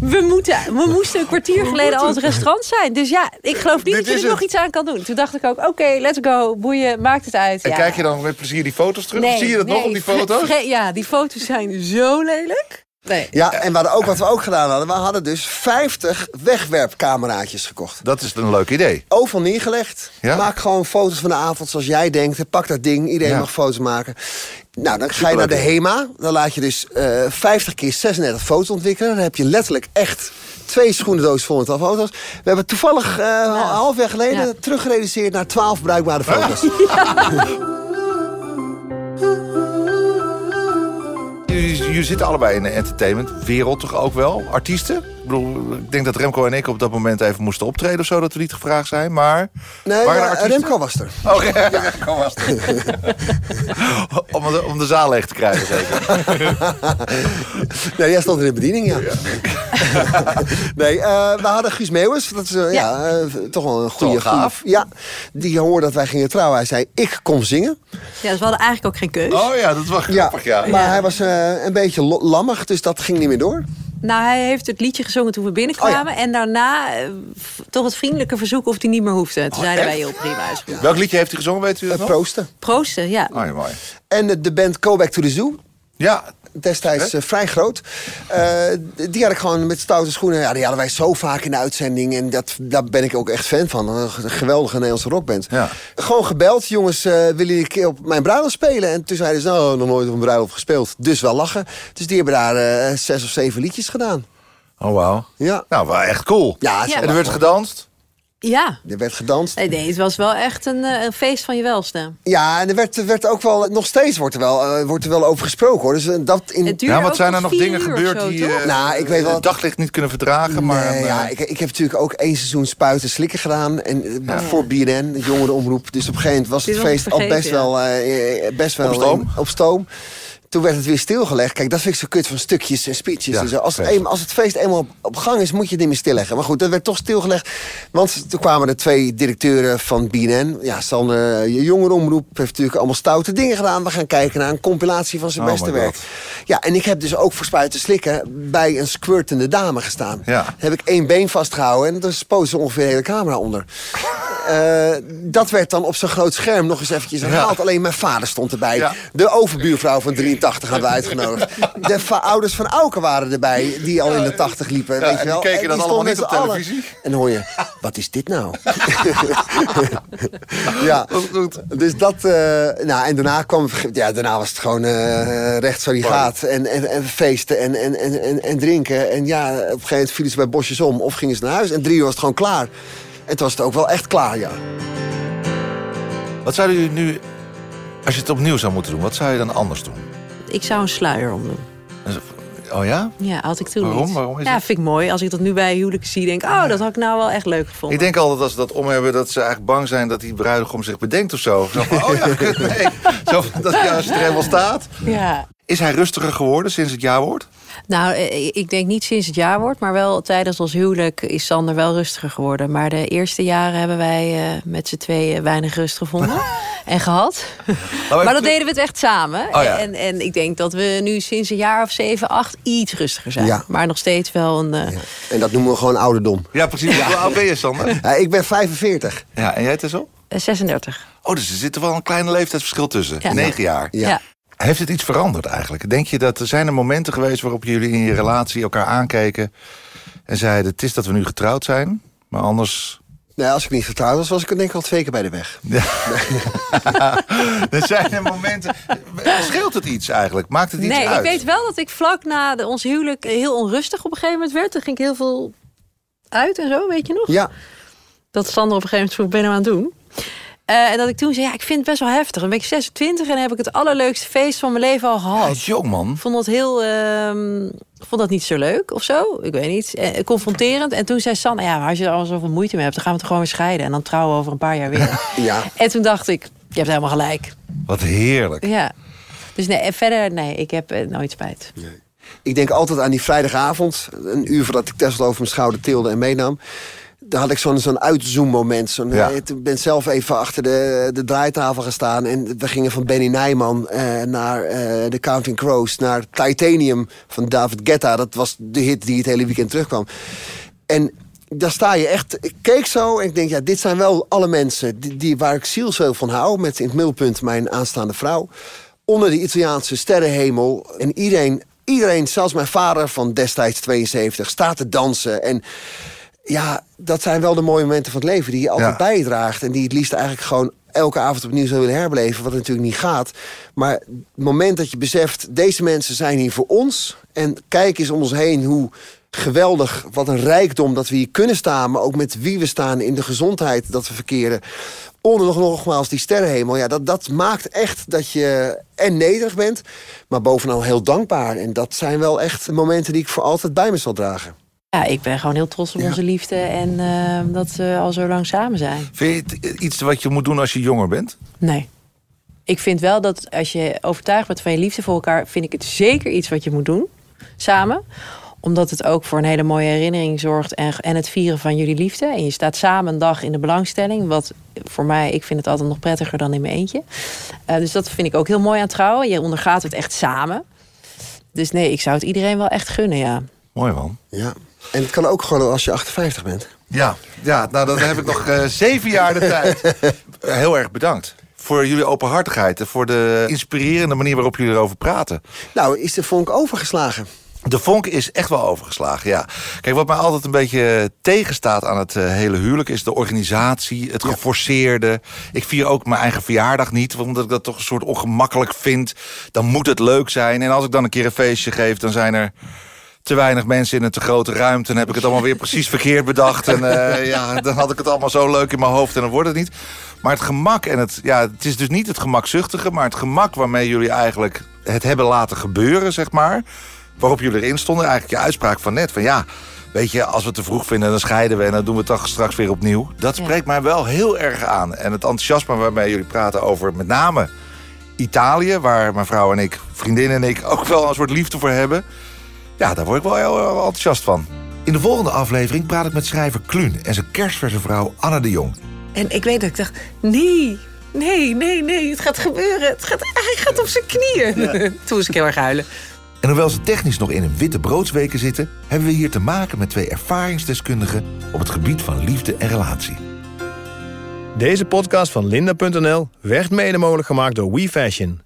we, moeten, we moesten een kwartier geleden al het restaurant zijn. Dus ja, ik geloof niet
Dit
dat je er nog iets aan kan doen. Toen dacht ik ook, oké, let's go, boeien, maakt het uit.
En
ja.
kijk je dan met plezier die foto's terug? Zie je dat nog op die foto's?
ja, die foto's zijn zo lelijk. Nee.
Ja, en we ook, wat we ook gedaan hadden, we hadden dus 50 wegwerpcameraatjes gekocht.
Dat is een leuk idee.
Overal neergelegd.
Ja?
Maak gewoon foto's van de avond zoals jij denkt. Pak dat ding, iedereen
Ja.
mag foto's maken. Nou, dan ga je naar de. HEMA. Dan laat je dus eh 50 keer 36 foto's ontwikkelen. Dan heb je letterlijk echt twee schoenendoos vol met al foto's. We hebben toevallig eh een half jaar geleden
Ja.
teruggereduceerd naar 12 bruikbare foto's.
Jullie jullie zitten allebei in de entertainmentwereld toch ook wel? Artiesten? Ik bedoel, ik denk dat Remco en ik op dat moment even moesten optreden of zo, dat we niet gevraagd zijn. Maar.
Nee, ja? Remco was er.
Oh, ja, Remco was er. om, de, om de zaal leeg te krijgen, zeker.
Nee, jij stond in de bediening, ja. nee, eh, we hadden Guus Meeuwis. Dat is eh, ja. eh, toch wel een goede
gaaf.
Ja, die hoorde dat wij gingen trouwen. Hij zei, ik kom zingen.
Ja, dus we hadden eigenlijk ook geen keus.
Oh ja, dat was grappig, ja.
Maar hij was eh, een beetje lammig, dus dat ging niet meer door.
Nou, hij heeft het liedje gezongen toen we binnenkwamen. En daarna eh, toch het vriendelijke verzoek of hij niet meer hoefde. Toen zeiden wij, heel prima, is.
Welk liedje heeft hij gezongen, weet u dat nog?
proosten.
Proosten, ja.
Oh ja, mooi.
En de, de band Go Back to the Zoo.
Ja,
Destijds eh, vrij groot. Eh, die had ik gewoon met stoute schoenen. Ja, die hadden wij zo vaak in de uitzending. En dat, daar ben ik ook echt fan van. Een geweldige Nederlandse rockband.
Ja.
Gewoon gebeld. Jongens, eh, willen jullie een keer op mijn bruiloft spelen? En toen zeiden ze, nou, nog nooit op een bruiloft gespeeld. Dus wel lachen. Dus die hebben daar zes of zeven liedjes gedaan.
oh wauw.
Ja.
Nou, wel echt cool.
Ja.
En er werd gedanst?
Ja.
Er werd gedanst.
Nee, nee, het was wel echt een, eh, een feest van je welste.
Ja, en er werd, er werd ook wel, nog steeds wordt er wel, eh, wordt er wel over gesproken hoor. Dus eh, dat in,
Ja, wat zijn er nog dingen gebeurd
zo,
die
Nou, ik weet wel-
het daglicht niet kunnen verdragen? Maar,
nee,
eh,
ja, ik, ik heb natuurlijk ook één seizoen spuiten slikken gedaan. En, Voor BNN, de jongerenomroep. Dus op een gegeven moment was het feest al best
ja.
wel, best wel
Op stoom?
in- op stoom. Toen werd het weer stilgelegd. Kijk, dat vind ik zo kut van stukjes en speeches.
Ja,
en zo. Als, het een- als het feest eenmaal op, op gang is, moet je het niet meer stilleggen. Maar goed, dat werd toch stilgelegd. Want toen kwamen er twee directeuren van BNN. Ja, Sander, eh, je jongerenomroep heeft natuurlijk allemaal stoute dingen gedaan. We gaan kijken naar een compilatie van zijn
Oh
beste werk. Ja, en ik heb dus ook voor spuiten slikken bij een squirtende dame gestaan.
Ja.
Heb ik één been vastgehouden en er spoot ze ongeveer de hele camera onder. Eh, dat werd dan op zo'n groot scherm nog eens eventjes herhaald. Alleen mijn vader stond erbij.
Ja.
De overbuurvrouw van 83 hadden we uitgenodigd. De ouders van Auken waren erbij, die al in de 80 liepen. Weet
en
je
die
wel.
keken dan allemaal niet op televisie?
En dan hoor je, wat is dit nou? ja,
goed.
dus dat... eh, nou, en daarna kwam... Ja, daarna was het gewoon eh recht zo die gaat. En, en, en feesten en, en, en, en, en drinken. En ja, op een gegeven moment vielen ze bij bosjes om. Of gingen ze naar huis. En drie uur was het gewoon klaar. En toen was het ook wel echt klaar, ja.
Wat zouden jullie nu, als je het opnieuw zou moeten doen, wat zou je dan anders doen?
Ik zou een sluier omdoen.
Oh ja?
Ja, had ik toen
Waarom?
niet.
Waarom is
ja,
dat?
vind ik mooi. Als ik dat nu bij huwelijken zie, denk ik... oh, dat had ik nou wel echt leuk gevonden.
Ik denk altijd als ze dat om hebben, dat ze eigenlijk bang zijn dat die bruidegom zich bedenkt of zo. Zo van, oh ja, nee. Zo van, dat er helemaal staat.
Ja.
Is hij rustiger geworden sinds het jaarwoord?
Nou, eh, ik denk niet sinds het jaarwoord, maar wel tijdens ons huwelijk is Sander wel rustiger geworden. Maar de eerste jaren hebben wij eh, met z'n tweeën weinig rust gevonden en gehad. maar dat deden we het echt samen.
Oh ja.
en, en ik denk dat we nu sinds een jaar of zeven, acht iets rustiger zijn.
Ja.
Maar nog steeds wel een. eh,
Ja. En dat noemen we gewoon ouderdom.
Ja, precies. Hoe oud ben je, Sander?
Ja, ik ben 45.
Ja, en jij Tessel?
eh, 36.
Oh, dus er zit er wel een kleine leeftijdsverschil tussen.
Ja.
Negen jaar.
Ja.
Ja.
Heeft het iets veranderd eigenlijk? Denk je dat er zijn er momenten geweest waarop jullie in je relatie elkaar aankeken en zeiden: Het is dat we nu getrouwd zijn, maar anders.
Nee, als ik niet getrouwd was, was ik denk ik al twee keer bij de weg.
er zijn er momenten. Scheelt het iets eigenlijk? Maakt het iets
Nee,
uit?
ik weet wel dat ik vlak na de, ons huwelijk heel onrustig op een gegeven moment werd. Er ging ik heel veel uit en zo, weet je nog?
Ja,
dat Sander op een gegeven moment vroeg, ben je nou aan het doen? Eh, en dat ik toen zei, ja, ik vind het best wel heftig. Dan ben ik 26 en heb ik het allerleukste feest van mijn leven al gehad.
is jong, man.
Ik vond dat heel, ehm, ik vond dat niet zo leuk of zo. Ik weet niet. Eh, confronterend. En toen zei Sanne, ja, maar als je er al zoveel moeite mee hebt, dan gaan we het gewoon weer scheiden. En dan trouwen we over een paar jaar weer.
ja.
en toen dacht ik, je hebt helemaal gelijk.
Wat heerlijk.
Ja. Dus nee, en verder, nee, ik heb eh, nooit spijt.
Ik denk altijd aan die vrijdagavond. Een uur voordat ik Tesla over mijn schouder tilde en meenam. Daar had ik zo'n zo'n uitzoommoment. Zo'n,
Ja.
eh, Ik ben zelf even achter de, de draaitafel gestaan. En we gingen van Benny Nijman eh, naar eh, de Counting Crows. Naar Titanium van David Guetta. Dat was de hit die het hele weekend terugkwam. En daar sta je echt... Ik keek zo en ik denk, ja, dit zijn wel alle mensen... die, die, waar ik zielsveel van hou. Met in het middelpunt mijn aanstaande vrouw. Onder de Italiaanse sterrenhemel. En iedereen, iedereen, zelfs mijn vader van destijds 72... staat te dansen en... Ja, dat zijn wel de mooie momenten van het leven die je altijd
Ja.
bijdraagt. En die het liefst eigenlijk gewoon elke avond opnieuw zou willen herbeleven. Wat natuurlijk niet gaat. Maar het moment dat je beseft, deze mensen zijn hier voor ons. En kijk eens om ons heen hoe geweldig, wat een rijkdom dat we hier kunnen staan... maar ook met wie we staan in de gezondheid dat we verkeren. Onder nog nogmaals die sterrenhemel. Ja, dat, dat maakt echt dat je en nederig bent, maar bovenal heel dankbaar. En dat zijn wel echt momenten die ik voor altijd bij me zal dragen.
Ja, ik ben gewoon heel trots op
Ja.
onze liefde en eh, dat we al zo lang samen zijn.
Vind je het iets wat je moet doen als je jonger bent?
Nee. Ik vind wel dat als je overtuigd bent van je liefde voor elkaar, vind ik het zeker iets wat je moet doen samen omdat het ook voor een hele mooie herinnering zorgt en, en het vieren van jullie liefde. En je staat samen een dag in de belangstelling. Wat voor mij, ik vind het altijd nog prettiger dan in mijn eentje. Eh, dus dat vind ik ook heel mooi aan trouwen. Je ondergaat het echt samen. Dus nee, ik zou het iedereen wel echt gunnen, ja.
Mooi man.
Ja. En het kan ook gewoon als je 58 bent.
Ja, ja nou dan heb ik nog eh, zeven jaar de tijd. Heel erg bedankt. Voor jullie openhartigheid en voor de inspirerende manier waarop jullie erover praten.
Nou, is de vonk overgeslagen?
De vonk is echt wel overgeslagen, ja. Kijk, wat mij altijd een beetje tegenstaat aan het eh, hele huwelijk... is de organisatie, het geforceerde. Ik vier ook mijn eigen verjaardag niet... omdat ik dat toch een soort ongemakkelijk vind. Dan moet het leuk zijn. En als ik dan een keer een feestje geef... dan zijn er te weinig mensen in een te grote ruimte... en heb ik het allemaal weer precies verkeerd bedacht. En eh, ja, dan had ik het allemaal zo leuk in mijn hoofd... en dan wordt het niet. Maar het gemak en het... Ja, het is dus niet het gemakzuchtige... maar het gemak waarmee jullie eigenlijk het hebben laten gebeuren, zeg maar waarop jullie erin stonden. Eigenlijk je uitspraak van net. Van ja, weet je, als we het te vroeg vinden, dan scheiden we... en dan doen we het toch straks weer opnieuw. Dat
Ja.
spreekt mij wel heel erg aan. En het enthousiasme waarmee jullie praten over met name Italië... waar mijn vrouw en ik, vriendin en ik, ook wel een soort liefde voor hebben... ja, daar word ik wel heel, heel enthousiast van.
In de volgende aflevering praat ik met schrijver Kluun en zijn kerstverse vrouw Anne de Jong.
En ik weet dat ik dacht, nee, nee, nee, nee, het gaat gebeuren. Het gaat, hij gaat op zijn knieën. Toen moest ik heel erg huilen.
En hoewel ze technisch nog in een witte broodsweken zitten... hebben we hier te maken met twee ervaringsdeskundigen... op het gebied van liefde en relatie.
Deze podcast van Linda.nl werd mede mogelijk gemaakt door WeFashion.